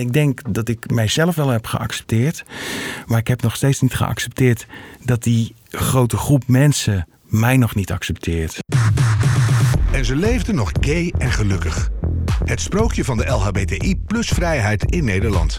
Ik denk dat ik mijzelf wel heb geaccepteerd. Maar ik heb nog steeds niet geaccepteerd dat die grote groep mensen mij nog niet accepteert. En ze leefden nog gay en gelukkig. Het sprookje van de LHBTI plus vrijheid in Nederland.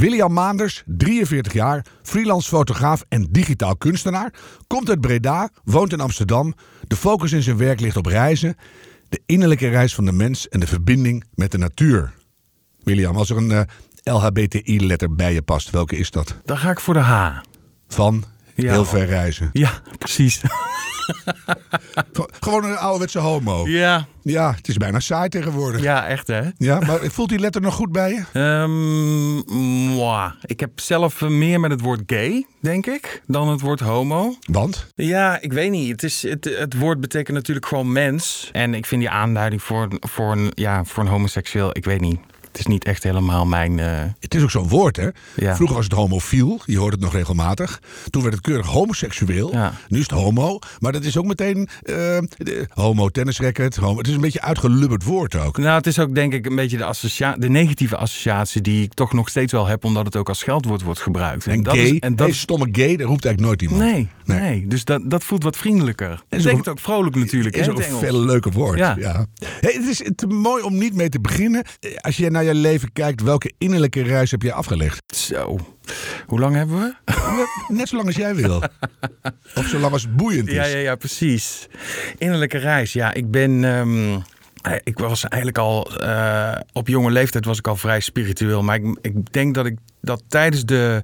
William Maanders, 43 jaar, freelance fotograaf en digitaal kunstenaar, komt uit Breda, woont in Amsterdam. De focus in zijn werk ligt op reizen, de innerlijke reis van de mens en de verbinding met de natuur. William, als er een uh, LHBTI-letter bij je past, welke is dat? Dan ga ik voor de H. Van heel ver reizen. Ja, precies. Gewoon een ouderwetse homo. Ja. Ja, het is bijna saai tegenwoordig. Ja, echt hè? Ja, maar voelt die letter nog goed bij je? Um, ik heb zelf meer met het woord gay, denk ik, dan het woord homo. Want? Ja, ik weet niet. Het, is, het, het woord betekent natuurlijk gewoon mens. En ik vind die aanduiding voor, voor, een, ja, voor een homoseksueel, ik weet niet het is niet echt helemaal mijn. Uh... Het is ook zo'n woord, hè? Vroeger was het homofiel, je hoort het nog regelmatig. Toen werd het keurig homoseksueel. Nu is het homo. Maar dat is ook meteen uh, homo tennisracket. Homo. Het is een beetje uitgelubberd woord ook. Nou, het is ook denk ik een beetje de, associa de negatieve associatie die ik toch nog steeds wel heb, omdat het ook als scheldwoord wordt gebruikt. En, dat gay, is, en dat hey, stomme gay, daar roept eigenlijk nooit iemand. Nee, nee. nee. dus dat, dat voelt wat vriendelijker. En betekent ook vrolijk natuurlijk. Is ook een veel leuker woord. Ja. ja. Hey, het is te mooi om niet mee te beginnen. Als jij naar je leven kijkt, welke innerlijke reis heb je afgelegd? Zo. Hoe lang hebben we? Net zo lang als jij wil. of zo lang als het boeiend is. Ja, ja, ja, precies. Innerlijke reis. Ja, ik ben. Um, ik was eigenlijk al. Uh, op jonge leeftijd was ik al vrij spiritueel. Maar ik, ik denk dat ik dat tijdens de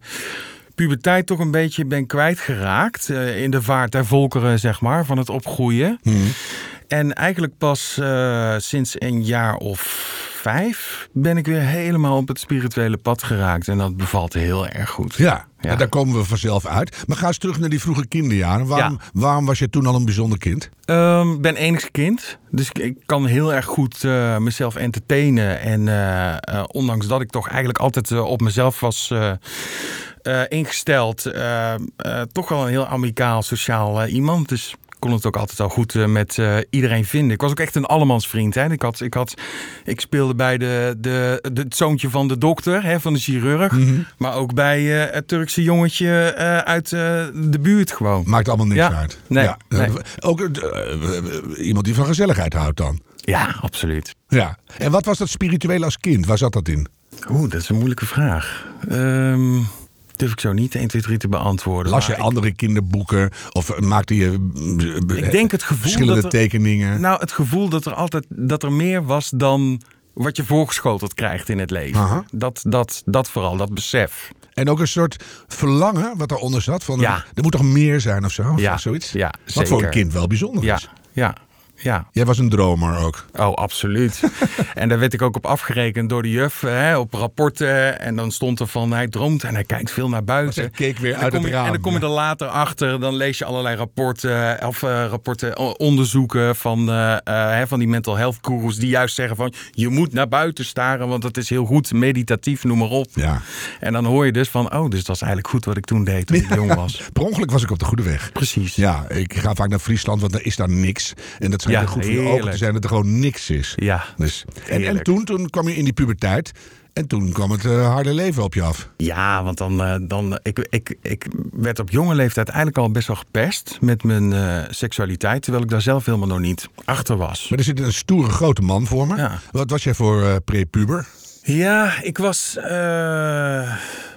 puberteit toch een beetje ben kwijtgeraakt. Uh, in de vaart der volkeren, zeg maar, van het opgroeien. Hmm. En eigenlijk pas uh, sinds een jaar of vijf ben ik weer helemaal op het spirituele pad geraakt. En dat bevalt heel erg goed. Ja, ja. daar komen we vanzelf uit. Maar ga eens terug naar die vroege kinderjaren. Waarom, waarom was je toen al een bijzonder kind? Ik um, ben enigste kind. Dus ik kan heel erg goed uh, mezelf entertainen. En uh, ondanks dat ik toch eigenlijk altijd op mezelf was ingesteld. toch wel een heel amicaal, sociaal iemand. Dus kon het ook altijd al goed uh, met uh, iedereen vinden. Ik was ook echt een allemansvriend. Hè. Ik, had, ik, had, ik speelde bij de, de, de, het zoontje van de dokter, hè, van de chirurg. Mm -hmm. Maar ook bij uh, het Turkse jongetje uit de buurt gewoon. Maakt allemaal niks ja. uit. Nee, ja. nee. Ook iemand die van gezelligheid houdt dan. Ja, absoluut. Ja. En wat was dat spirituele als kind? Waar zat dat in? Oeh, dat is een moeilijke vraag. Um durf ik zo niet 1, 2, 3 te beantwoorden. Las je andere kinderboeken of maakte je ik denk het gevoel verschillende dat er, tekeningen? Nou, het gevoel dat er altijd dat er meer was dan wat je voorgeschoteld krijgt in het leven. Dat, dat, dat vooral, dat besef. En ook een soort verlangen wat eronder zat. Van ja. er moet toch meer zijn of zo? Ja, of zoiets? Ja, wat voor een kind wel bijzonder ja. is. Ja, ja. Jij was een dromer ook. Oh, absoluut. en daar werd ik ook op afgerekend door de juf, hè, op rapporten. En dan stond er van, hij droomt en hij kijkt veel naar buiten. Keek weer uit het je, raam. En dan kom je er later achter, dan lees je allerlei rapporten, of uh, rapporten, onderzoeken van, uh, uh, van die mental health gurus die juist zeggen van, je moet naar buiten staren, want dat is heel goed, meditatief, noem maar op. Ja. En dan hoor je dus van, oh, dus dat is eigenlijk goed wat ik toen deed toen ik jong was. per ongeluk was ik op de goede weg. Precies. Ja, ik ga vaak naar Friesland, want daar is daar niks. En dat ja, goed voor je ogen te zijn dat er gewoon niks is. Ja, dus, en, en toen, toen kwam je in die puberteit. En toen kwam het uh, harde leven op je af. Ja, want dan, uh, dan ik, ik, ik werd op jonge leeftijd eigenlijk al best wel gepest met mijn uh, seksualiteit. Terwijl ik daar zelf helemaal nog niet achter was. Maar er zit een stoere grote man voor me. Ja. Wat was jij voor prepuber? Ja, ik was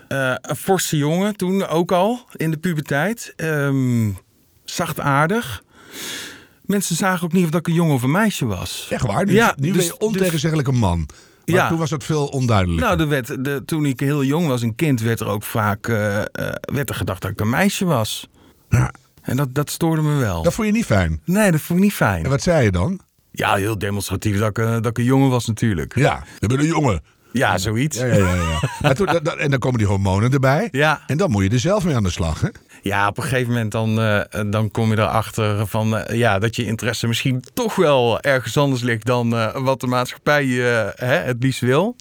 een forse jongen toen ook al in de puberteit. Um, zachtaardig. Mensen zagen ook niet of dat ik een jongen of een meisje was. Echt waar? Nu, ja, nu dus, ben je ontegenzeggelijk een man. Maar Ja. toen was het veel onduidelijker. Nou, er werd, de, toen ik heel jong was, een kind, werd er ook vaak eh, eh, werd er gedacht dat ik een meisje was. Ja. En dat, dat stoorde me wel. Dat vond je niet fijn. Nee, dat vond ik niet fijn. En wat zei je dan? Ja, heel demonstratief dat ik, eh, dat ik een jongen was natuurlijk. Ja, je bent een jongen. Ja, zoiets. Ja, ja, ja. ja. En, toen, dat- dat- en dan komen die hormonen erbij. Ja. En dan moet je er zelf mee aan de slag. Hè? Ja, op een gegeven moment dan, eh, dan kom je erachter van, eh, ja, dat je interesse misschien toch wel ergens anders ligt dan eh, wat de maatschappij hè, het liefst wil.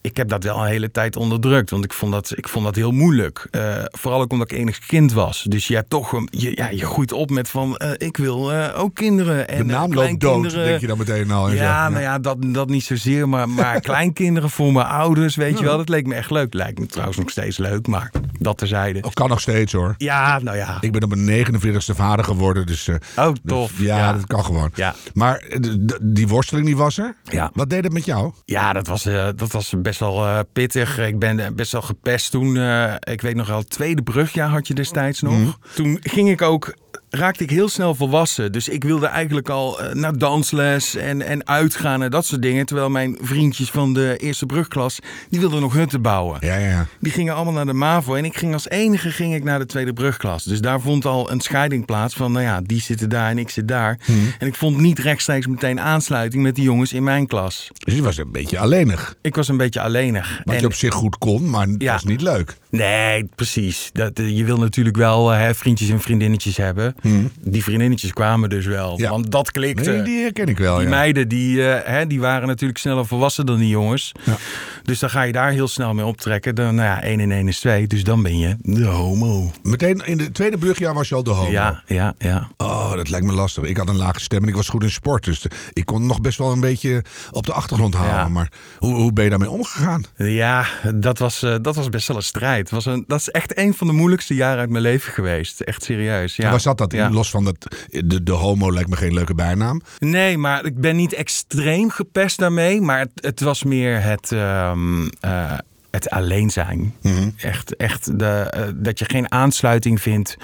Ik heb dat wel een hele tijd onderdrukt, want ik vond dat, ik vond dat heel moeilijk. Vooral ook omdat ik enig kind was. Dus ja, toch, je, ja, je groeit op met van, ik wil ook kinderen. En, De naam loopt dood, denk je dan meteen al. en zo. Ja, nou ja, dat, dat niet zozeer, maar, maar kleinkinderen voor mijn ouders, weet je wel. Dat leek me echt leuk. Lijkt me trouwens nog steeds leuk, maar dat terzijde. Of kan nog steeds hoor. Ja, nou ja. Ik ben op mijn 49ste vader geworden. Dus, eh, Oh, dus tof. ja, Ja. dat kan gewoon. Ja. Maar eh, die worsteling die was er. Ja. Wat deed het met jou? Ja, dat was, eh, dat was best wel pittig. Ik ben best wel gepest toen. ik weet nog wel, het tweede brugjaar had je destijds nog. Toen ging ik ook, raakte ik heel snel volwassen. Dus ik wilde eigenlijk al eh, naar dansles en, en uitgaan en dat soort dingen. Terwijl mijn vriendjes van de eerste brugklas, die wilden nog hutten bouwen. Ja, ja. Die gingen allemaal naar de MAVO en ik ging als enige ging ik naar de tweede brugklas. Dus daar vond al een scheiding plaats van, nou ja, die zitten daar en ik zit daar. En ik vond niet rechtstreeks meteen aansluiting met die jongens in mijn klas. Dus je was een beetje alleenig. Ik was een beetje alleenig. Wat En- je op zich goed kon, maar het Ja. was niet leuk. Nee, precies. Dat, eh, je wil natuurlijk wel eh, hè, vriendjes en vriendinnetjes hebben. Die vriendinnetjes kwamen dus wel. Ja. Want dat klikte. Nee, die herken ik wel. Die ja. meiden die, eh, hè, die waren natuurlijk sneller volwassen dan die jongens. Ja. Dus dan ga je daar heel snel mee optrekken. Dan, nou ja, 1 en 1 is 2. Dus dan ben je de homo. Meteen in het tweede brugjaar was je al de homo. Ja, ja, ja. Oh, dat lijkt me lastig. Ik had een lage stem en ik was goed in sport. Dus ik kon nog best wel een beetje op de achtergrond. Ja. Maar hoe, hoe ben je daarmee omgegaan? Ja, dat was, eh, dat was best wel een strijd. Was een, dat is echt een van de moeilijkste jaren uit mijn leven geweest. Echt serieus. Ja. Waar zat dat in? Ja. Los van dat, de, de homo lijkt me geen leuke bijnaam. Nee, maar ik ben niet extreem gepest daarmee. Maar het, het was meer het, ehm, eh, het alleen zijn. Mhm. Echt, echt de, eh, dat je geen aansluiting vindt.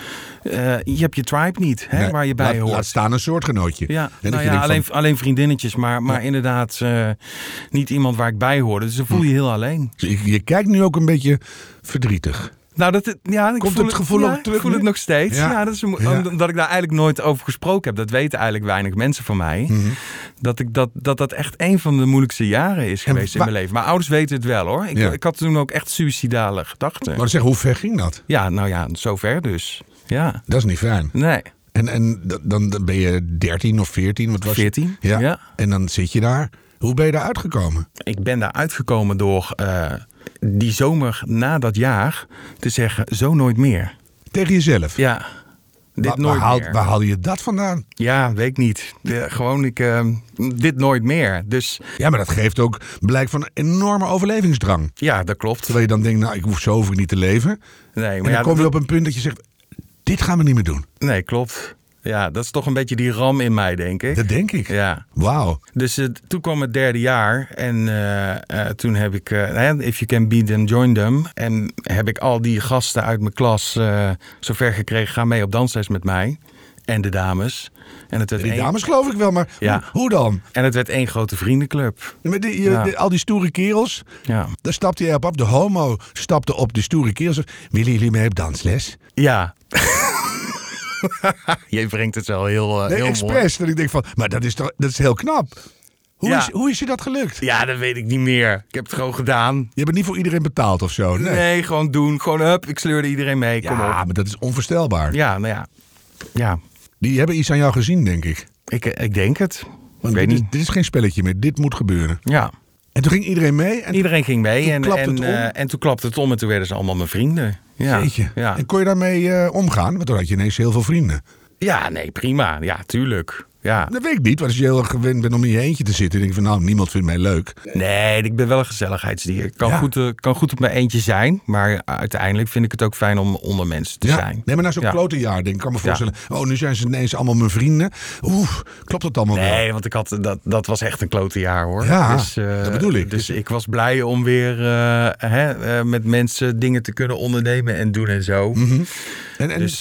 Eh, je hebt je tribe niet, hè, Nee, waar je bij laat, hoort. Laat staan een soortgenootje. ja, En nou ja alleen, van, alleen vriendinnetjes, maar, maar inderdaad niet iemand waar ik bij hoorde. Dus dan voel je je heel alleen. je, je kijkt nu ook een beetje verdrietig. Nou, dat, ja, ik Komt voel het gevoel ja, ook terug Ik voel nu? het nog steeds. Ja. Ja. dat is Ja. omdat ik daar eigenlijk nooit over gesproken heb. Dat weten eigenlijk weinig mensen van mij. Mhm. Dat, ik dat, dat dat echt een van de moeilijkste jaren is En geweest in mijn leven. Maar ouders weten het wel hoor. Ik, Ja. ik had toen ook echt suïcidale gedachten. Maar zeg, hoe ver ging dat? Ja, nou ja, zover dus. Ja, Dat is niet fijn. nee. En, en dan dan ben je 13 of 14, wat was je? 14, Ja. ja. En dan zit je daar. Hoe ben je daar uitgekomen? Ik ben daar uitgekomen door eh, die zomer na dat jaar te zeggen, zo nooit meer. Tegen jezelf. Ja, dit Waar, nooit meer. waar haalde je dat vandaan? Ja, weet ik niet. Gewoon, ik, eh, dit nooit meer. Dus Ja, maar dat geeft ook blijk van een enorme overlevingsdrang. ja, dat klopt. Terwijl je dan denkt, nou, ik hoef zo ik niet te leven. Nee, En maar dan ja, kom je op een punt dat je zegt, dit gaan we niet meer doen. nee, klopt. Ja, dat is toch een beetje die ram in mij, denk ik. Dat denk ik. Ja. Wauw. Dus eh, toen kwam het derde jaar en eh, eh, toen heb ik, hè, if you can beat them, join them. En heb ik al die gasten uit mijn klas zover gekregen, ga mee op dansles met mij. En de dames. En het werd, Die één, dames geloof ik wel, maar Ja. hoe, dan? en het werd één grote vriendenclub. Met die, je- Ja. die- al die stoere kerels, Ja. daar stapte je op. op. De homo stapte op de stoere kerels. Willen jullie mee op dansles? Ja. Je brengt het wel heel, eh, Nee, heel expres. Dat ik denk van, maar dat is, toch, dat is heel knap. Hoe, Ja. is, hoe is je dat gelukt? Ja, dat weet ik niet meer. Ik heb het gewoon gedaan. Je hebt het niet voor iedereen betaald of zo. Nee. Nee, gewoon doen. Gewoon hup, ik sleurde iedereen mee. Kom ja, op. maar dat is onvoorstelbaar. Ja, nou ja. Ja, Die hebben iets aan jou gezien, denk ik. ik, ik denk het. Ik weet dit, is, niet. dit is geen spelletje meer. Dit moet gebeuren. Ja, En toen ging iedereen mee. En iedereen ging mee en, en, het om? eh, en toen klapte het om en toen werden ze allemaal mijn vrienden. Ja, ja. En kon je daarmee eh, omgaan? Want toen had je ineens heel veel vrienden. ja, nee, prima. Ja, tuurlijk. Ja. Dat weet ik niet. Want als je heel erg gewend bent om in je eentje te zitten. denk je van nou, niemand vindt mij leuk. Nee, ik ben wel een gezelligheidsdier. Ik kan, Ja. goed, eh, kan goed op mijn eentje zijn, maar uiteindelijk vind ik het ook fijn om onder mensen te ja. zijn. Nee, maar na zo'n Ja. klote jaar denk ik. kan me voorstellen. Oh, nu zijn ze ineens allemaal mijn vrienden. Oeh, klopt dat allemaal wel? Nee, want ik had, dat, dat was echt een klote jaar hoor. Ja, dus, eh, dat bedoel ik. Dus ik was blij om weer eh, hè, met mensen dingen te kunnen ondernemen en doen en zo. Mhm. En, en Dus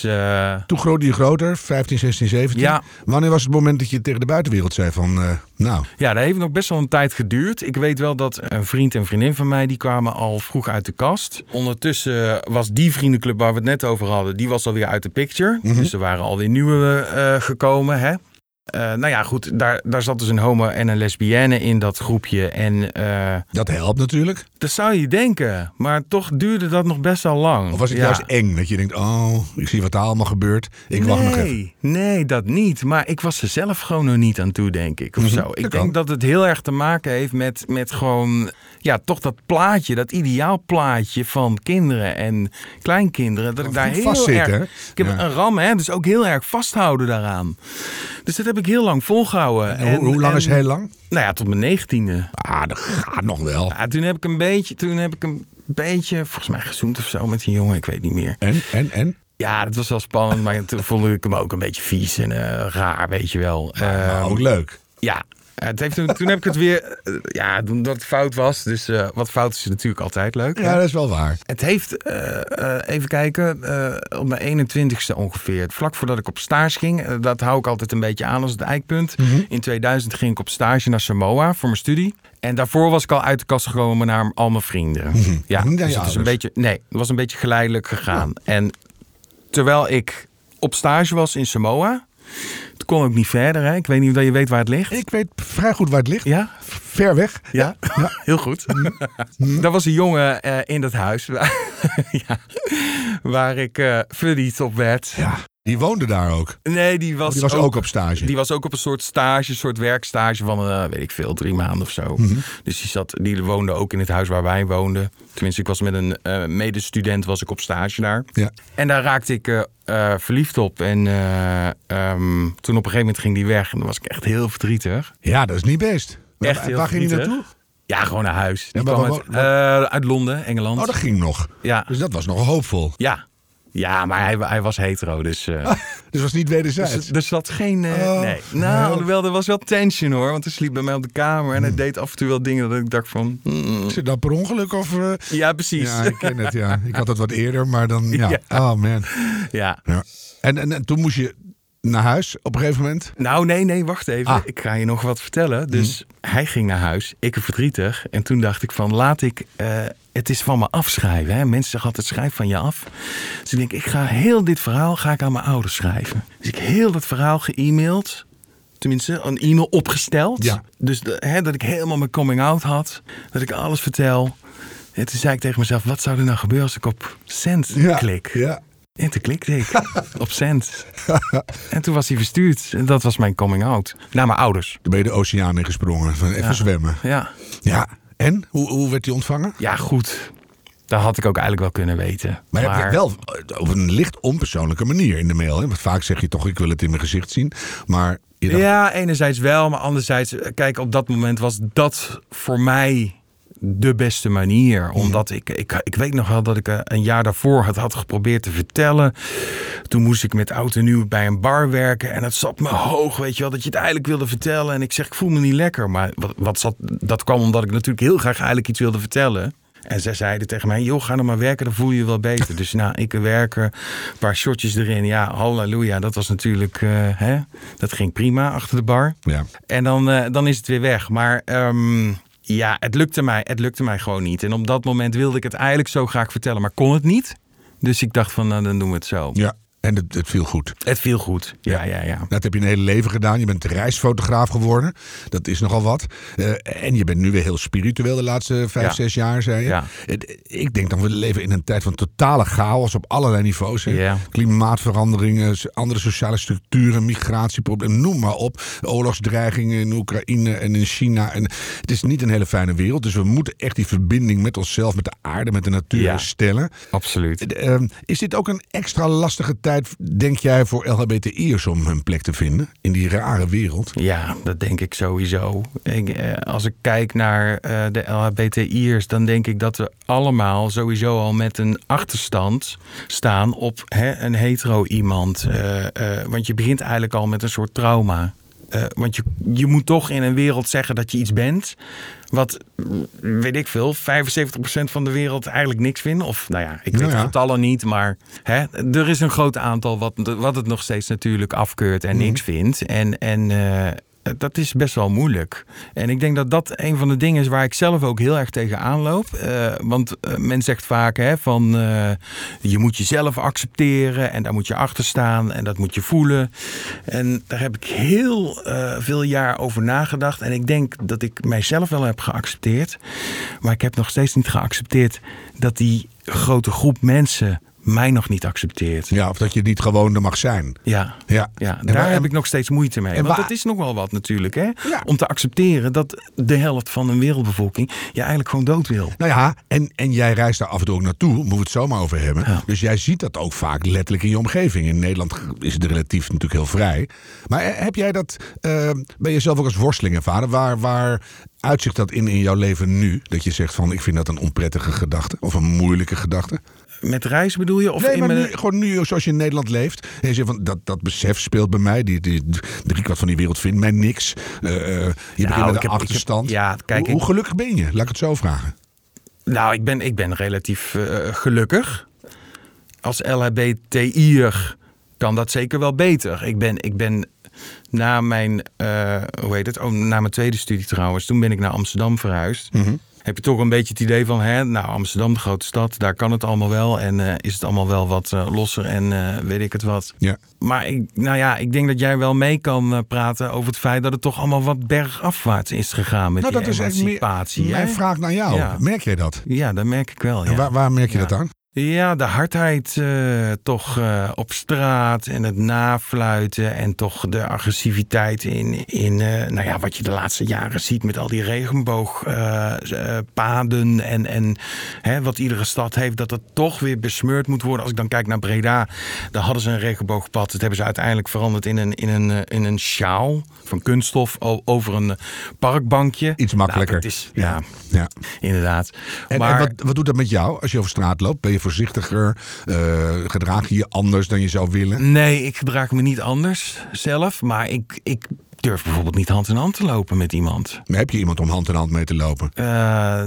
toen groeide je groter, 15, 16, 17. Ja. Wanneer was het moment moment dat je tegen de buitenwereld zei van, eh, nou, Ja, dat heeft nog best wel een tijd geduurd. Ik weet wel dat een vriend en vriendin van mij, die kwamen al vroeg uit de kast. Ondertussen was die vriendenclub waar we het net over hadden, die was alweer uit de picture. Dus er waren alweer nieuwe eh, gekomen, hè. Eh, nou ja, goed, daar, daar zat dus een homo en een lesbienne in dat groepje. En eh, dat helpt natuurlijk. dat zou je denken, maar toch duurde dat nog best wel lang. Of was het Ja. juist eng dat je denkt, oh, ik zie wat er allemaal gebeurt. Ik wacht nog even. Nee, nee, dat niet. Maar ik was er zelf gewoon nog niet aan toe, denk ik. Of Mhm, zo. dat Ik kan. denk dat het heel erg te maken heeft met, met gewoon... Ja, toch dat plaatje, dat ideaalplaatje van kinderen en kleinkinderen. Dat ik daar heel vastzitten, erg... Ik heb Ja. een ram, hè. Dus ook heel erg vasthouden daaraan. Dus dat heb ik heel lang volgehouden. En hoe, hoe lang en- is heel lang? Nou ja, tot mijn negentiende. Ah, dat gaat nog wel. Ja, toen heb ik een beetje... Toen heb ik een beetje, volgens mij gezoend of zo met die jongen. Ik weet niet meer. En, en, en? Ja, dat was wel spannend, maar toen vond ik hem ook een beetje vies en eh, raar, weet je wel. Maar Ehm, ook leuk. ja, het heeft, toen, toen heb ik het weer, eh, ja, toen dat het fout was. Dus eh, wat fout is natuurlijk altijd leuk. Ja, hè? dat is wel waar. Het heeft, eh, even kijken, op mijn 21ste ongeveer, vlak voordat ik op stage ging. dat hou ik altijd een beetje aan als het eikpunt. In 2000 ging ik op stage naar Samoa voor mijn studie. En daarvoor was ik al uit de kast gekomen naar al mijn vrienden. Ja, Niet aan dus het is een beetje, nee, het was een beetje geleidelijk gegaan. En terwijl ik op stage was in Samoa, het kon ook niet verder. Hè? Ik weet niet of je weet waar het ligt. Ik weet vrij goed waar het ligt. Ja? Ver weg. Ja, heel goed. Er was een jongen eh, in dat huis waar, ja, waar ik verliefd op werd. Ja, die woonde daar ook. Nee, die was, Die was ook op stage. Die was ook op een soort stage, een soort werkstage van, eh, weet ik veel, drie maanden of zo. Mhm. Dus die, zat, die woonde ook in het huis waar wij woonden. Tenminste, ik was met een eh, medestudent was ik op stage daar. Ja. En daar raakte ik eh, verliefd op. En eh, ehm, toen op een gegeven moment ging die weg. En dan was ik echt heel verdrietig. ja, dat is niet best. Waar- Echt heel waar ging je verdrietig. naartoe? Ja, gewoon naar huis. Die kwam waar- uit, uit Londen, Engeland. Oh, dat ging nog. Ja, Dus dat was nog hoopvol. ja. Ja, maar hij, hij was hetero, dus... eh, Dus was niet wederzijds. Dus er zat geen. Oh, nee. Nou, nee. alhoewel, er was wel tension hoor. Want hij sliep bij mij op de kamer. En hij deed af en toe wel dingen dat ik dacht van. mm, Is het dan per ongeluk of... eh, ja, precies. Ja, ik ken het, ja. Ik had het wat eerder, maar dan... Ja. Ja. Oh, man. Ja. Ja. En, en, en toen moest je naar huis op een gegeven moment. Nou, nee, nee, wacht even. Ah. Ik ga je nog wat vertellen. Dus hij ging naar huis. Ik er verdrietig. En toen dacht ik van, laat ik het is van me afschrijven. Hè? Mensen zeggen altijd, schrijf van je af. Dus ik denk, ik ga heel dit verhaal ga ik aan mijn ouders schrijven. Dus ik heb heel dat verhaal ge-mailed. Tenminste, een e-mail opgesteld. Ja. Dus hè, dat ik helemaal mijn coming out had. Dat ik alles vertel. En toen zei ik tegen mezelf, wat zou er nou gebeuren als ik op send klik? Ja. En toen klikte ik op send. En toen was hij verstuurd. En dat was mijn coming out. Naar mijn ouders. Toen ben je de oceaan ingesprongen. Van even Ja. zwemmen. Ja, Ja. En? Hoe, hoe werd die ontvangen? ja goed. Dat had ik ook eigenlijk wel kunnen weten. Maar, wel op een licht onpersoonlijke manier in de mail. Hè? Want vaak zeg je toch, ik wil het in mijn gezicht zien. Maar Ja, enerzijds wel, maar anderzijds, eh, kijk, op dat moment was dat voor mij de beste manier. Omdat ik, ik, ik weet nog wel dat ik eh, een jaar daarvoor het had geprobeerd te vertellen. Toen moest ik met oud en nieuw bij een bar werken. En het zat me hoog, weet je wel, dat je het eigenlijk wilde vertellen. En ik zeg, ik voel me niet lekker. Maar wat, wat zat, dat kwam omdat ik natuurlijk heel graag eigenlijk iets wilde vertellen. En zij zeiden tegen mij, joh, ga nou maar werken, dan voel je je wel beter. Dus nou, ik werken, een paar shotjes erin. Ja, halleluja, dat was natuurlijk, eh, hè, dat ging prima achter de bar. ja. En dan, eh, dan is het weer weg. Maar ehm, ja, het lukte, mij, het lukte mij gewoon niet. En op dat moment wilde ik het eigenlijk zo graag vertellen, maar kon het niet. Dus ik dacht van, nou, dan doen we het zo. ja. En het, het viel goed. Het viel goed. Ja, ja, ja. Dat heb je een hele leven gedaan. Je bent reisfotograaf geworden. Dat is nogal wat. Eh, en je bent nu weer heel spiritueel de laatste vijf, Ja. zes jaar, zei je. Ja. Ik denk dat we leven in een tijd van totale chaos op allerlei niveaus. Ja. Klimaatveranderingen, andere sociale structuren, migratieproblemen, noem maar op. Oorlogsdreigingen in Oekraïne en in China. En het is niet een hele fijne wereld. Dus we moeten echt die verbinding met onszelf, met de aarde, met de natuur Ja. herstellen. Absoluut. Eh, ehm, is dit ook een extra lastige tijd, denk jij, voor LHBTI'ers om hun plek te vinden in die rare wereld? Ja, dat denk ik sowieso. Eh, als ik kijk naar eh, de LHBTI'ers, dan denk ik dat we allemaal sowieso al met een achterstand staan op hè, een hetero iemand. Eh, want je begint eigenlijk al met een soort trauma. Want je, je moet toch in een wereld zeggen dat je iets bent. Wat, weet ik veel, 75% van de wereld eigenlijk niks vindt. Of nou ja, ik weet Nou de getallen niet. Maar hè, er is een groot aantal wat, wat het nog steeds natuurlijk afkeurt en niks vindt. En, en eh, dat is best wel moeilijk. En ik denk dat dat een van de dingen is waar ik zelf ook heel erg tegen aanloop. Eh, want eh, men zegt vaak hè, van eh, je moet jezelf accepteren en daar moet je achter staan en dat moet je voelen. En daar heb ik heel veel jaar over nagedacht. En ik denk dat ik mijzelf wel heb geaccepteerd. Maar ik heb nog steeds niet geaccepteerd dat die grote groep mensen mij nog niet accepteert. Ja, of dat je niet gewoon er mag zijn. Ja. Ja, daar waar- heb ik nog steeds moeite mee. Want waar- het is nog wel wat natuurlijk, hè? Ja. Om te accepteren dat de helft van een wereldbevolking je eigenlijk gewoon dood wil. Nou ja, en, en jij reist daar af en toe ook naartoe, moeten we het zomaar over hebben. Ja. Dus jij ziet dat ook vaak letterlijk in je omgeving. In Nederland is het relatief natuurlijk heel vrij. Maar eh, heb jij dat, eh, ben je zelf ook als worsteling ervaren? Waar, waar uitzicht dat in in jouw leven nu? Dat je zegt van, ik vind dat een onprettige gedachte of een moeilijke gedachte? Met reis bedoel je? Of nee, in maar nu, gewoon nu zoals je in Nederland leeft. En je zegt van, dat, dat besef speelt bij mij. Die, die, driekwart van die wereld vindt mij niks. Eh, eh, je begint met ik een heb- ik heb- achterstand. ja, kijk, hoe, hoe gelukkig ben je? Laat ik het zo vragen. Nou, ik ben, ik ben relatief eh, gelukkig. Als LHBTI'er kan dat zeker wel beter. Ik ben, ik ben na mijn, hoe heet het? Oh, na mijn tweede studie trouwens. Toen ben ik naar Amsterdam verhuisd. Mhm. Heb je toch een beetje het idee van, hè, nou Amsterdam, de grote stad, daar kan het allemaal wel. En eh, is het allemaal wel wat eh, losser en eh, weet ik het wat. Ja. Maar ik, nou ja, ik denk dat jij wel mee kan praten over het feit dat het toch allemaal wat bergafwaarts is gegaan met Nou, die dat is echt meer emancipatie. hè? mijn vraag naar jou. Ja. Merk jij dat? Ja, dat merk ik wel. Ja. Waar, waar merk je Ja. dat aan? Ja, de hardheid eh, toch eh, op straat en het nafluiten en toch de agressiviteit in, in eh, nou ja, wat je de laatste jaren ziet met al die regenboogpaden en, en hè, wat iedere stad heeft, dat het toch weer besmeurd moet worden. Als ik dan kijk naar Breda, daar hadden ze een regenboogpad. Dat hebben ze uiteindelijk veranderd in een, in een, in een sjaal van kunststof over een parkbankje. Iets makkelijker. Nou, dat ja, Ja. inderdaad. En, maar, en wat, wat doet dat met jou als je over straat loopt? Ben je voorzichtiger? Eh, gedraag je je anders dan je zou willen? Nee, ik gedraag me niet anders zelf. Maar ik, ik durf bijvoorbeeld niet hand in hand te lopen met iemand. Maar heb je iemand om hand in hand mee te lopen? Eh,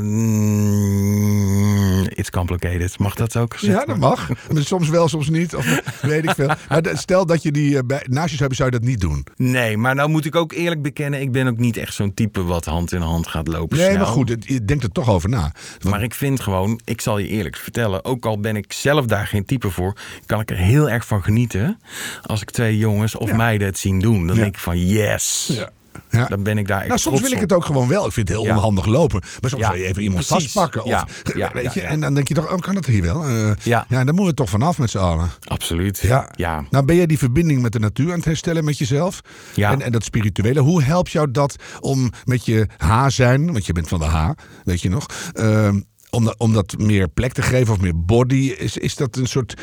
mm, it's complicated. Mag dat ook Ja, dat worden? mag. Maar soms wel, soms niet. Of weet ik veel. Maar stel dat je die eh, bij, naast je zou hebben, zou je dat niet doen. Nee, maar nou moet ik ook eerlijk bekennen... ik ben ook niet echt zo'n type wat hand in hand gaat lopen Nee, snel. maar goed, je denkt er toch over na. Want- Maar ik vind gewoon, ik zal je eerlijk vertellen... ook al ben ik zelf daar geen type voor... kan ik er heel erg van genieten... als ik twee jongens of Ja. meiden het zien doen. Dan Ja. denk ik van yes, Ja. Ja. dan ben ik daar echt Nou, soms wil ik het ook gewoon wel. Ik vind het heel Ja. onhandig lopen. Maar soms Ja, wil je even iemand precies. vastpakken. Of, Ja, ja, weet je. En dan denk je toch, oh, kan dat hier wel? Eh, Ja. ja, daar moeten we toch vanaf met z'n allen. Absoluut. Ja. ja. Nou, ben jij die verbinding met de natuur aan het herstellen met jezelf? Ja. En, en dat spirituele. Hoe helpt jou dat om met je H zijn, want je bent van de H, weet je nog, ehm, om, dat, om dat meer plek te geven of meer body? Is, is dat een soort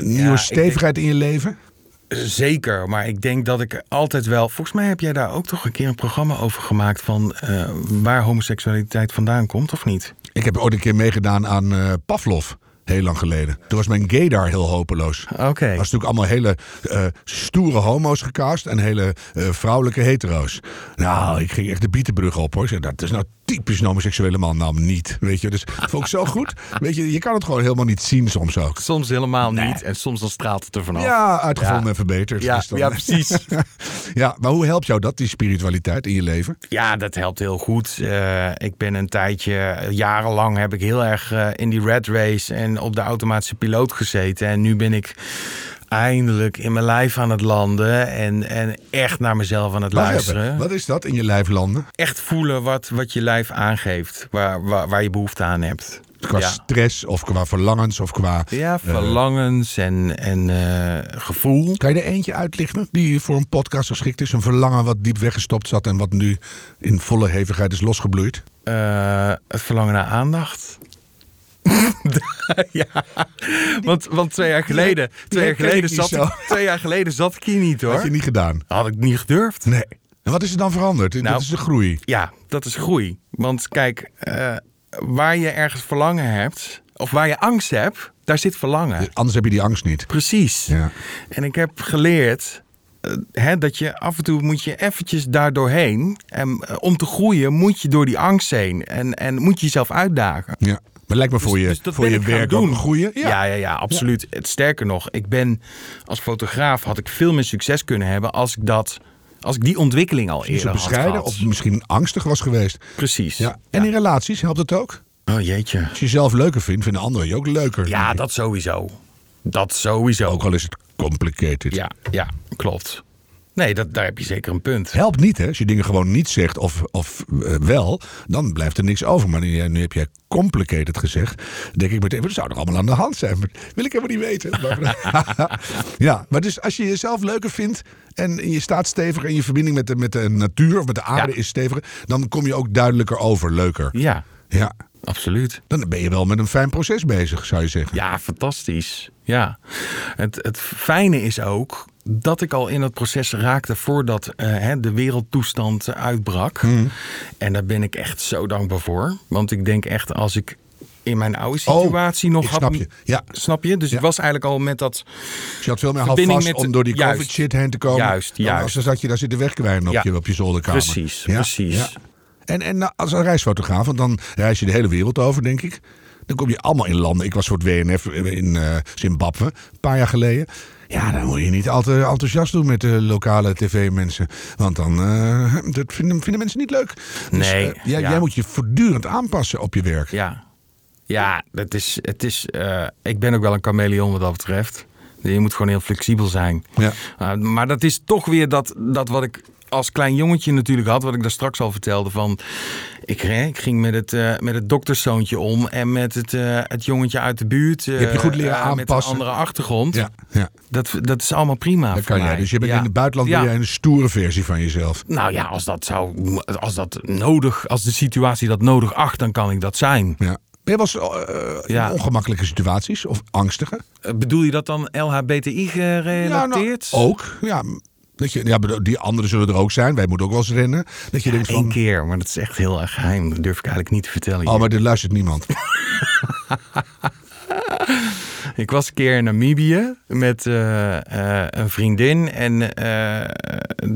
nieuwe stevigheid in je leven? Zeker, maar ik denk dat ik altijd wel. Volgens mij heb jij daar ook toch een keer een programma over gemaakt van eh, waar homoseksualiteit vandaan komt, of niet? Ik heb ooit een keer meegedaan aan eh, Pavlov. Heel lang geleden. Toen was mijn gaydar heel hopeloos. Oké. Er was natuurlijk allemaal hele eh, stoere homo's gecast en hele eh, vrouwelijke hetero's. Nou, ik ging echt de bietenbrug op hoor. Zei, dat is nou typisch een homoseksuele man. Nou, niet. Weet je, dus vond ik zo goed. Weet je, je kan het gewoon helemaal niet zien soms ook. Soms helemaal niet en soms dan straalt het er vanaf. Ja, uitgevonden Ja. en verbeterd. Ja, dan- ja, precies. ja, maar hoe helpt jou dat, die spiritualiteit in je leven? Ja, dat helpt heel goed. Eh, ik ben een tijdje, jarenlang heb ik heel erg in die red race en op de automatische piloot gezeten. En nu ben ik eindelijk in mijn lijf aan het landen en, en echt naar mezelf aan het Wacht luisteren. even, Wat is dat in je lijf landen? Echt voelen wat, wat je lijf aangeeft, waar, waar, waar je behoefte aan hebt. Qua Ja. stress of qua verlangens of qua... Ja, verlangens en, en eh, gevoel. Kan je er eentje uitlichten die voor een podcast geschikt is? Een verlangen wat diep weggestopt zat en wat nu in volle hevigheid is losgebloeid? Eh, het verlangen naar aandacht. ja, want, want twee jaar geleden, twee jaar geleden, zat ik, twee jaar geleden zat ik hier niet Had hoor. je niet gedaan? Had ik niet gedurfd. Nee. En wat is er dan veranderd? Nou, dat is de groei. Ja, dat is groei. Want kijk, eh, waar je ergens verlangen hebt, of waar je angst hebt, daar zit verlangen. Anders heb je die angst niet. Precies. Ja. En ik heb geleerd eh, hè, dat je af en toe moet je eventjes daar doorheen. En eh, om te groeien moet je door die angst heen. En, en moet je jezelf uitdagen. Ja. Maar lijkt me voor Dus- je, dus voor je werk doen. goeie. Ja, ja, ja, absoluut. Het sterker nog, ik ben als fotograaf had ik veel meer succes kunnen hebben als ik dat, als ik die ontwikkeling al eerder had bescheiden gehad. of misschien angstig was geweest. Precies. Ja. En in relaties helpt het ook? Oh jeetje. Als je jezelf leuker vindt, vinden anderen je ook leuker. Ja, dat sowieso. Dat sowieso. Ook al is het complicated. Ja, ja, klopt. Nee, dat, daar heb je zeker een punt. Helpt niet, hè? Als je dingen gewoon niet zegt of, of eh, wel, dan blijft er niks over. Maar nu, nu heb jij complicated gezegd. Denk ik meteen, wat zou er allemaal aan de hand zijn? Maar wil ik helemaal niet weten. Ja, maar dus als je jezelf leuker vindt en je staat stevig en je verbinding met de, met de natuur of met de aarde Ja. is steviger, dan kom je ook duidelijker over, leuker. Ja, Ja, absoluut. dan ben je wel met een fijn proces bezig, zou je zeggen. Ja, fantastisch. Ja. Het, het fijne is ook dat ik al in het proces raakte voordat eh, de wereldtoestand uitbrak. En daar ben ik echt zo dankbaar voor. Want ik denk echt als ik in mijn oude situatie nog had... snap je. Ja. Snap je? Dus Ja. ik was eigenlijk al met dat... Dus je had veel meer houvast met- om door die juist. covid shit heen te komen. Juist, juist. Als dan zat je daar zitten wegkwijnen op, Ja. je, op je zolderkamer. Precies, precies. En, en nou, als een reisfotograaf, want dan reis je de hele wereld over, denk ik. Dan kom je allemaal in landen. Ik was voor het WNF in eh, Zimbabwe een paar jaar geleden. Ja, dan moet je niet al te enthousiast doen met de lokale tv-mensen. Want dan eh, dat vinden, vinden mensen niet leuk. Dus, Nee, eh, jij, ja. jij moet je voortdurend aanpassen op je werk. Ja, ja het is, het is, eh, ik ben ook wel een chameleon wat dat betreft. Je moet gewoon heel flexibel zijn. Ja. Maar dat is toch weer dat, dat wat ik als klein jongetje natuurlijk had, wat ik daar straks al vertelde. Van, ik, hè, ik ging met het, eh, met het dokterszoontje om en met het, eh, het jongetje uit de buurt. eh, heb je goed leren eh, Met een aanpassen. andere achtergrond. Ja, ja. Dat, dat is allemaal prima. Dat voor kan jij. mij. Dus je bent Ja. in het buitenland Ja. ben een stoere versie van jezelf. Nou ja, als dat, zou, als dat nodig, als de situatie dat nodig acht, dan kan ik dat zijn. Ja. Ben je eh, in Ja. ongemakkelijke situaties of angstige? Eh, Bedoel je dat dan LHBTI gerelateerd? Ja, nou, ook. Ja, dat je, ja, die anderen zullen er ook zijn. Wij moeten ook wel eens rennen. Dat je denkt Eén van... keer, maar dat is echt heel erg geheim. Dat durf ik eigenlijk niet te vertellen. Oh, hier. maar er luistert niemand. Ik was een keer in Namibië met eh, eh, een vriendin. En eh,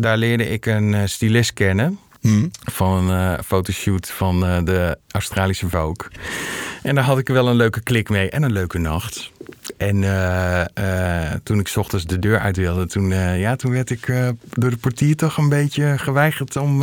daar leerde ik een stylist kennen. Hm. Van een fotoshoot van de Australische Vogue. En daar had ik wel een leuke klik mee en een leuke nacht. En eh, eh, toen ik 's ochtends de deur uit wilde, toen, eh, ja, toen werd ik door de portier toch een beetje geweigerd om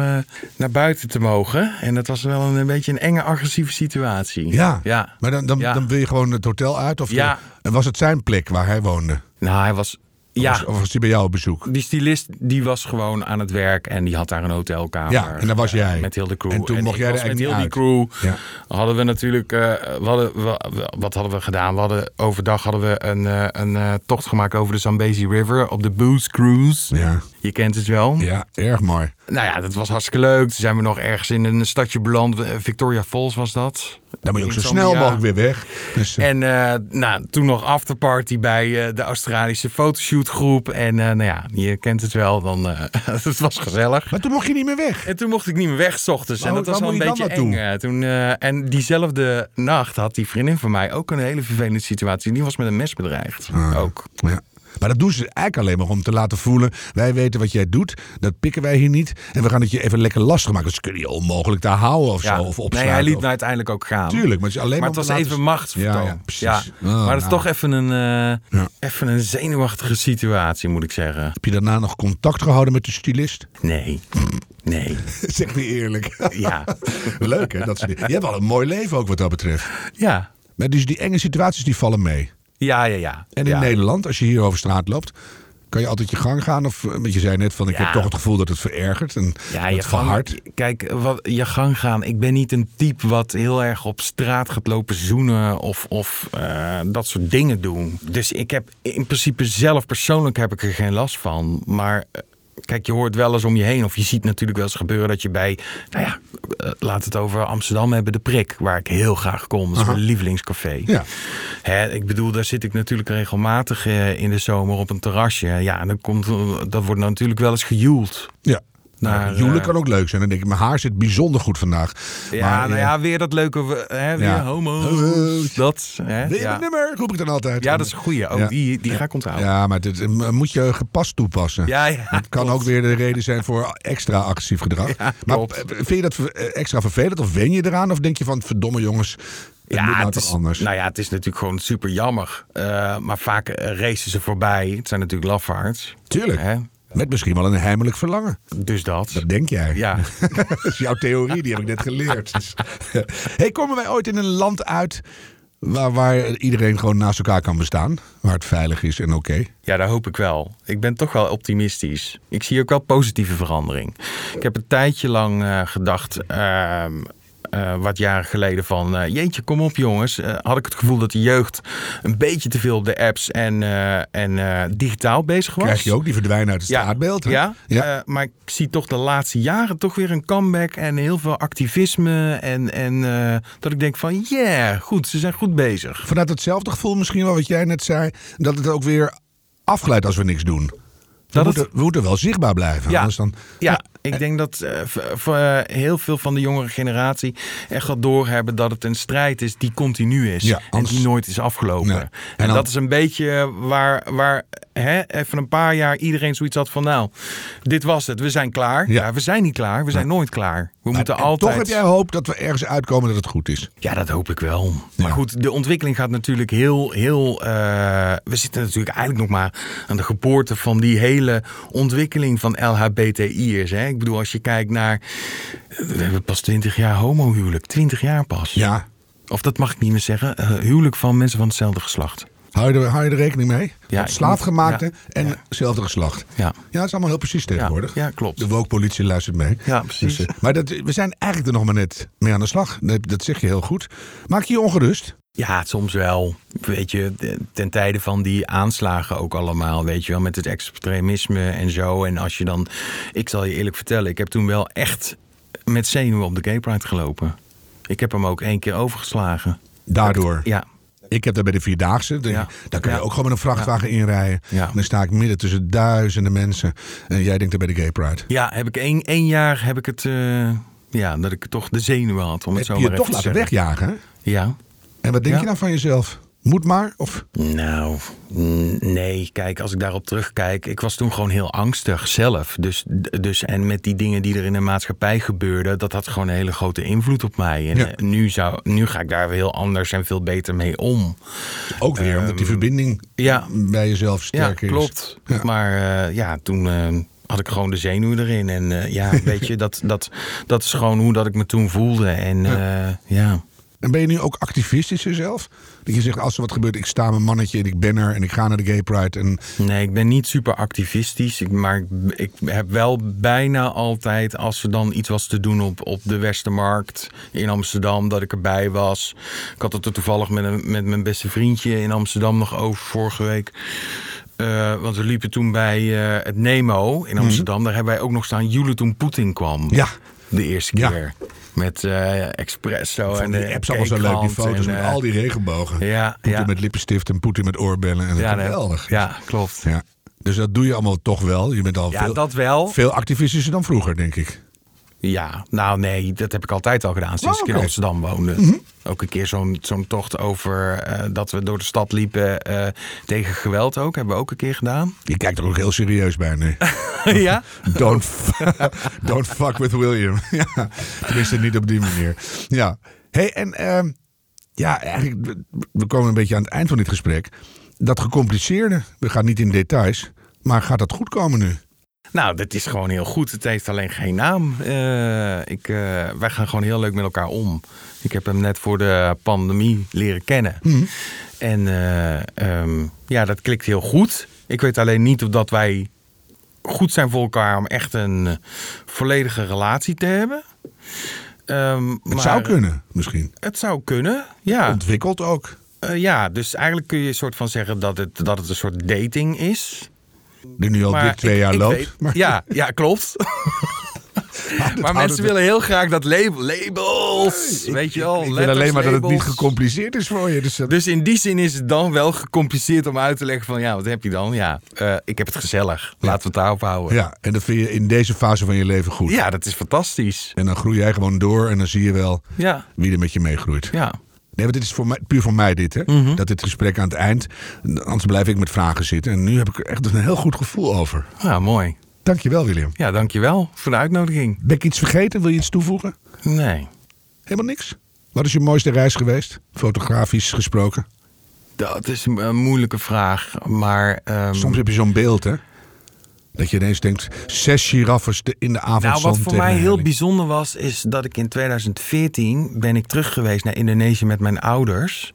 naar buiten te mogen. En dat was wel een, een beetje een enge, agressieve situatie. Ja. Ja. Maar dan, dan, Ja. dan wil je gewoon het hotel uit? Of Ja. En was het zijn plek waar hij woonde? Nou, hij was. Ja, of was hij bij jou op bezoek? die stylist die was gewoon aan het werk en die had daar een hotelkamer. Ja, en daar was jij. Met heel de crew. En toen mocht jij er met heel die crew. Ja. Hadden we natuurlijk. eh, we hadden, we- wat hadden we gedaan? We hadden overdag hadden we een, eh, een eh, tocht gemaakt over de Zambezi River op de Booze Cruise. Ja. Je kent het wel. Ja, erg mooi. Nou ja, dat was hartstikke leuk. Toen zijn we nog ergens in een stadje beland. Eh, Victoria Falls was dat. Dan moet je ook zo snel mogelijk weer weg. Dus, eh, En eh, nou, toen nog afterparty bij de Australische fotoshootgroep. En nou ja, je kent het wel. Dan, het was gezellig. maar toen mocht je niet meer weg. En toen mocht ik niet meer weg, 's ochtends. En Waar- dat was wel een beetje eng. Toen, en diezelfde nacht had die vriendin van mij ook een hele vervelende situatie. Die was met een mes bedreigd. Ah. Ook. Ja. Maar dat doen ze eigenlijk alleen maar om te laten voelen... wij weten wat jij doet, dat pikken wij hier niet... en we gaan het je even lekker lastig maken. Dus kunnen je onmogelijk daar houden of Ja. zo. Of nee, opsluiten. hij liet of- uiteindelijk ook gaan. Tuurlijk, maar het is alleen Maar maar het was even laten- machtsvertoon. Ja, ja, precies. Ja. Oh, maar het is nou. toch even een, eh, even een zenuwachtige situatie, moet ik zeggen. Heb je daarna nog contact gehouden met de stylist? Nee. Nee. zeg me eerlijk. Ja. Leuk hè? Dat. Je hebt wel een mooi leven ook wat dat betreft. Ja. Maar dus die enge situaties die vallen mee. Ja, ja, ja. En in ja. Nederland, als je hier over straat loopt... kan je altijd je gang gaan? Of eh, want je zei net van ik Ja. heb toch het gevoel dat het verergert en Ja, het verhardt. kijk, wat, je gang gaan. Ik ben niet een type wat heel erg op straat gaat lopen zoenen of, of eh, dat soort dingen doen. Dus ik heb in principe zelf persoonlijk heb ik er geen last van. Maar eh, kijk, je hoort wel eens om je heen of je ziet natuurlijk wel eens gebeuren dat je bij, nou ja, eh, laat het over Amsterdam hebben, de prik, waar ik heel graag kom. Dat is mijn lievelingscafé. Ja. Hè, ik bedoel, daar zit ik natuurlijk regelmatig eh, in de zomer op een terrasje. Ja, en dan komt, dat wordt natuurlijk wel eens gejoeld. Ja. Naar, Nou, Huwelijk eh, kan ook leuk zijn. Dan denk ik, mijn haar zit bijzonder goed vandaag. Ja, Maar, nou eh, ja, weer dat leuke, hè, weer Ja. homo. Dat, hè? Ja. mijn nummer? Roep ik dan altijd. ja, dat is een goeie. Oh, Ja. die, die ga ik onthouden. Ja, maar dit eh, moet je gepast toepassen. Ja, ja, Het kan klopt. ook weer de reden zijn voor extra agressief gedrag. Ja, maar klopt. eh, vind je dat eh, extra vervelend of wen je eraan? Of denk je van verdomme jongens, het moet nou het toch is, anders? Nou ja, het is natuurlijk gewoon super jammer. Eh, maar vaak eh, racen ze voorbij. Het zijn natuurlijk lafaards. Tuurlijk. Hè? Met misschien wel een heimelijk verlangen. Dus dat. Dat denk jij. Ja. dat is jouw theorie, die heb ik net geleerd. Dus- hey, komen wij ooit in een land uit waar, waar iedereen gewoon naast elkaar kan bestaan? Waar het veilig is en oké? Ja, daar hoop ik wel. Ik ben toch wel optimistisch. Ik zie ook wel positieve verandering. Ik heb een tijdje lang eh, gedacht, ehm, eh, wat jaren geleden, van eh, jeetje, kom op jongens. Eh, had ik het gevoel dat de jeugd een beetje te veel op de apps en, en digitaal bezig was. Krijg je ook die verdwijnen uit het Ja, straatbeeld? hè? Ja, ja. maar ik zie toch de laatste jaren toch weer een comeback en heel veel activisme. En, en dat ik denk van, yeah, goed, ze zijn goed bezig. Vanuit hetzelfde gevoel misschien wel wat jij net zei. Dat het ook weer afgeleid als we niks doen. We, het- moeten, we moeten wel zichtbaar blijven. Ja. Anders dan, Ja, ik denk dat eh, voor eh, heel veel van de jongere generatie echt wel doorhebben dat het een strijd is die continu is. Ja, En die nooit is afgelopen. Nee. En, En dan- dat is een beetje waar, waar hè, even een paar jaar iedereen zoiets had van nou, dit was het, we zijn klaar. Ja. Ja, we zijn niet klaar, we zijn nooit klaar. We moeten En altijd... Toch heb jij hoop dat we ergens uitkomen dat het goed is. Ja, dat hoop ik wel. Ja. Maar goed, de ontwikkeling gaat natuurlijk heel, heel. eh, we zitten natuurlijk eigenlijk nog maar aan de geboorte van die hele ontwikkeling van LHBTI'ers. Hè? Ik bedoel, als je kijkt naar. We hebben pas 20 jaar homohuwelijk. 20 jaar pas. Ja. Of dat mag ik niet meer zeggen. eh, huwelijk van mensen van hetzelfde geslacht. Hou je er, hou je er rekening mee? Ja, Slaafgemaakte ja, en ja. hetzelfde geslacht. Ja. Ja, het is allemaal heel precies tegenwoordig. ja, klopt. De woke-politie luistert mee. Ja, precies. Dus, eh, maar dat, we zijn eigenlijk er nog maar net mee aan de slag. Dat, dat zeg je heel goed. Maak je je ongerust? Ja, soms wel. Weet je, ten tijde van die aanslagen ook allemaal, weet je wel, met het extremisme en zo. En als je dan, ik zal je eerlijk vertellen, ik heb toen wel echt met zenuwen op de Gay Pride gelopen. Ik heb hem ook één keer overgeslagen. Daardoor. Ja, Ik heb daar bij de Vierdaagse. Ja. Daar kun je Ja. ook gewoon met een vrachtwagen inrijden. En dan sta ik midden tussen duizenden mensen. En jij denkt daar bij de Gay Pride. ja heb ik één, één jaar heb ik het, eh, ja, dat ik toch de zenuwen had, om het zo Heb je maar je toch te laten zeggen. wegjagen? hè? Ja. En wat denk je dan van jezelf? Moet maar? Of Nou, nee. Kijk, als ik daarop terugkijk, ik was toen gewoon heel angstig zelf. Dus, dus en met die dingen die er in de maatschappij gebeurden, dat had gewoon een hele grote invloed op mij. En Ja. eh, nu, zou, nu ga ik daar heel anders en veel beter mee om. ook weer omdat die verbinding Ehm, ja. bij jezelf Ja, sterker is. klopt. Maar eh, ja, toen eh, had ik gewoon de zenuwen erin. En eh, ja, weet je, dat, dat, dat is gewoon hoe dat ik me toen voelde. En ja. ja. En ben je nu ook activistisch jezelf? Dat je zegt, als er wat gebeurt, ik sta mijn mannetje en ik ben er en ik ga naar de Gay Pride. En Nee, ik ben niet super activistisch. Ik, maar ik, heb wel bijna altijd, als er dan iets was te doen op, op de Westermarkt in Amsterdam, dat ik erbij was. Ik had het er toevallig met, een, met mijn beste vriendje in Amsterdam nog over vorige week. Eh, want we liepen toen bij eh, het Nemo in Amsterdam. Daar hebben wij ook nog staan joelen toen Poetin kwam. Ja. De eerste Ja. keer. Met eh Expresso en die de apps allemaal zo leuk, die foto's en, met eh, al die regenbogen. Ja, Poetin ja. met lippenstift en Poetin met oorbellen. En Ja, geweldig. ja, klopt. Ja. Dus dat doe je allemaal toch wel. Je bent al Ja, veel, dat wel. veel activistischer dan vroeger, denk ik. Ja, nou nee, dat heb ik altijd al gedaan sinds Oh, ik in. Amsterdam woonde. Ook een keer zo'n zo'n tocht over eh, dat we door de stad liepen eh, tegen geweld ook. Hebben we ook een keer gedaan. Je kijkt er ook heel serieus bij nu. ja? Don't, don't fuck with William. ja, tenminste niet op die manier. Ja. Hey, en ehm, ja, eigenlijk, we- we komen een beetje aan het eind van dit gesprek. Dat gecompliceerde, we gaan niet in details, maar gaat dat goed komen nu? Nou, dat is gewoon heel goed. Het heeft alleen geen naam. Eh, ik, eh, wij gaan gewoon heel leuk met elkaar om. Ik heb hem net voor de pandemie leren kennen. En eh, ehm, ja, dat klikt heel goed. Ik weet alleen niet of dat wij goed zijn voor elkaar om echt een volledige relatie te hebben. Ehm, Het maar zou kunnen, misschien. Het zou kunnen, ja. Ontwikkeld ook. Ja, dus eigenlijk kun je een soort van zeggen dat het, dat het een soort dating is. Die nu al dik twee ik- jaar ik loopt. weet- maar, ja, ja, klopt. maar mensen willen heel graag dat label, labels. weet je wel. Ik wil alleen maar dat het niet gecompliceerd is voor je. Dus, dus, in die zin is het dan wel gecompliceerd om uit te leggen van ja, wat heb je dan? Ja, uh, ik heb het gezellig. Laten we het daarop houden. Ja, en dat vind je in deze fase van je leven goed. Ja, dat is fantastisch. En dan groei jij gewoon door en dan zie je wel ja. wie er met je meegroeit. Ja. Nee, want dit is voor mij, puur voor mij dit, hè? Mhm. Dat dit gesprek aan het eind, anders blijf ik met vragen zitten. En nu heb ik er echt een heel goed gevoel over. Ja, mooi. Dankjewel, William. Ja, dankjewel voor de uitnodiging. Ben ik iets vergeten? Wil je iets toevoegen? Nee. Helemaal niks? Wat is je mooiste reis geweest? Fotografisch gesproken? Dat is een moeilijke vraag, maar... Um... Soms heb je zo'n beeld, hè? Dat je ineens denkt, zes giraffes in de avond. Nou, wat voor mij heel bijzonder was, is dat ik in 2014 ben ik terug geweest naar Indonesië met mijn ouders.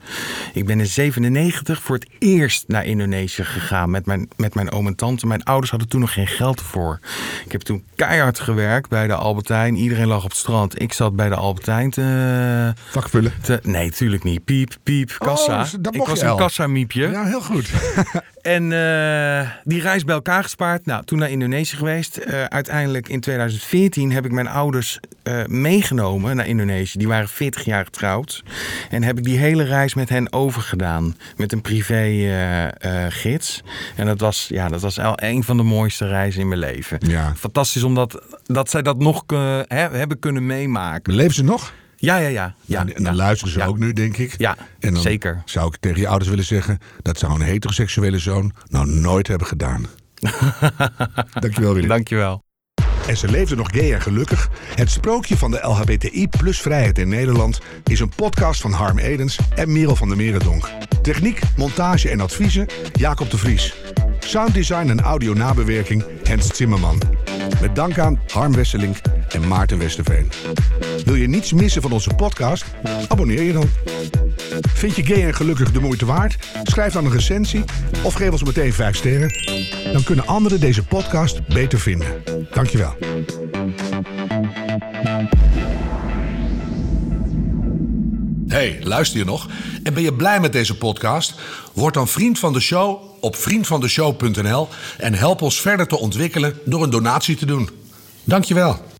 Ik ben in 97 voor het eerst naar Indonesië gegaan met mijn, met mijn oom en tante. Mijn ouders hadden toen nog geen geld voor. Ik heb toen keihard gewerkt bij de Albertijn. Iedereen lag op het strand. Ik zat bij de Albertijn te... Vakvullen? Te, nee, tuurlijk niet. Piep, piep, kassa. Oh, ik was een kassa-miepje. Ja, heel goed. en uh, die reis bij elkaar gespaard. Nou, toen naar Indonesië geweest. Uh, uiteindelijk in 2014 heb ik mijn ouders uh, meegenomen naar Indonesië. Die waren 40 jaar getrouwd. En heb ik die hele reis met hen overgedaan. Met een privé uh, gids. En dat was, ja, dat was een van de mooiste reizen in mijn leven. Ja. Fantastisch omdat dat zij dat nog he, hebben kunnen meemaken. Leven ze nog? Ja, ja, ja. ja en dan luisteren ze ook nu, denk ik. Ja, en dan zeker. Zou ik tegen je ouders willen zeggen... dat zou een heteroseksuele zoon nou nooit hebben gedaan. Dankjewel, Willy. Dankjewel. En ze leefde nog gay en gelukkig. Het sprookje van de LHBTI plus vrijheid in Nederland is een podcast van Harm Edens en Merel van der Merendonk. Techniek, montage en adviezen Jacob de Vries. Sounddesign en audio nabewerking Hens Zimmerman. Met dank aan Harm Wesseling en Maarten Westerveen. Wil je niets missen van onze podcast? Abonneer je dan. Vind je gay en gelukkig de moeite waard? Schrijf dan een recensie of geef ons meteen 5 sterren. Dan kunnen anderen deze podcast beter vinden. Dankjewel. Hey, luister je nog? En ben je blij met deze podcast? Word dan vriend van de show op vriendvandeshow.nl en help ons verder te ontwikkelen door een donatie te doen. Dankjewel.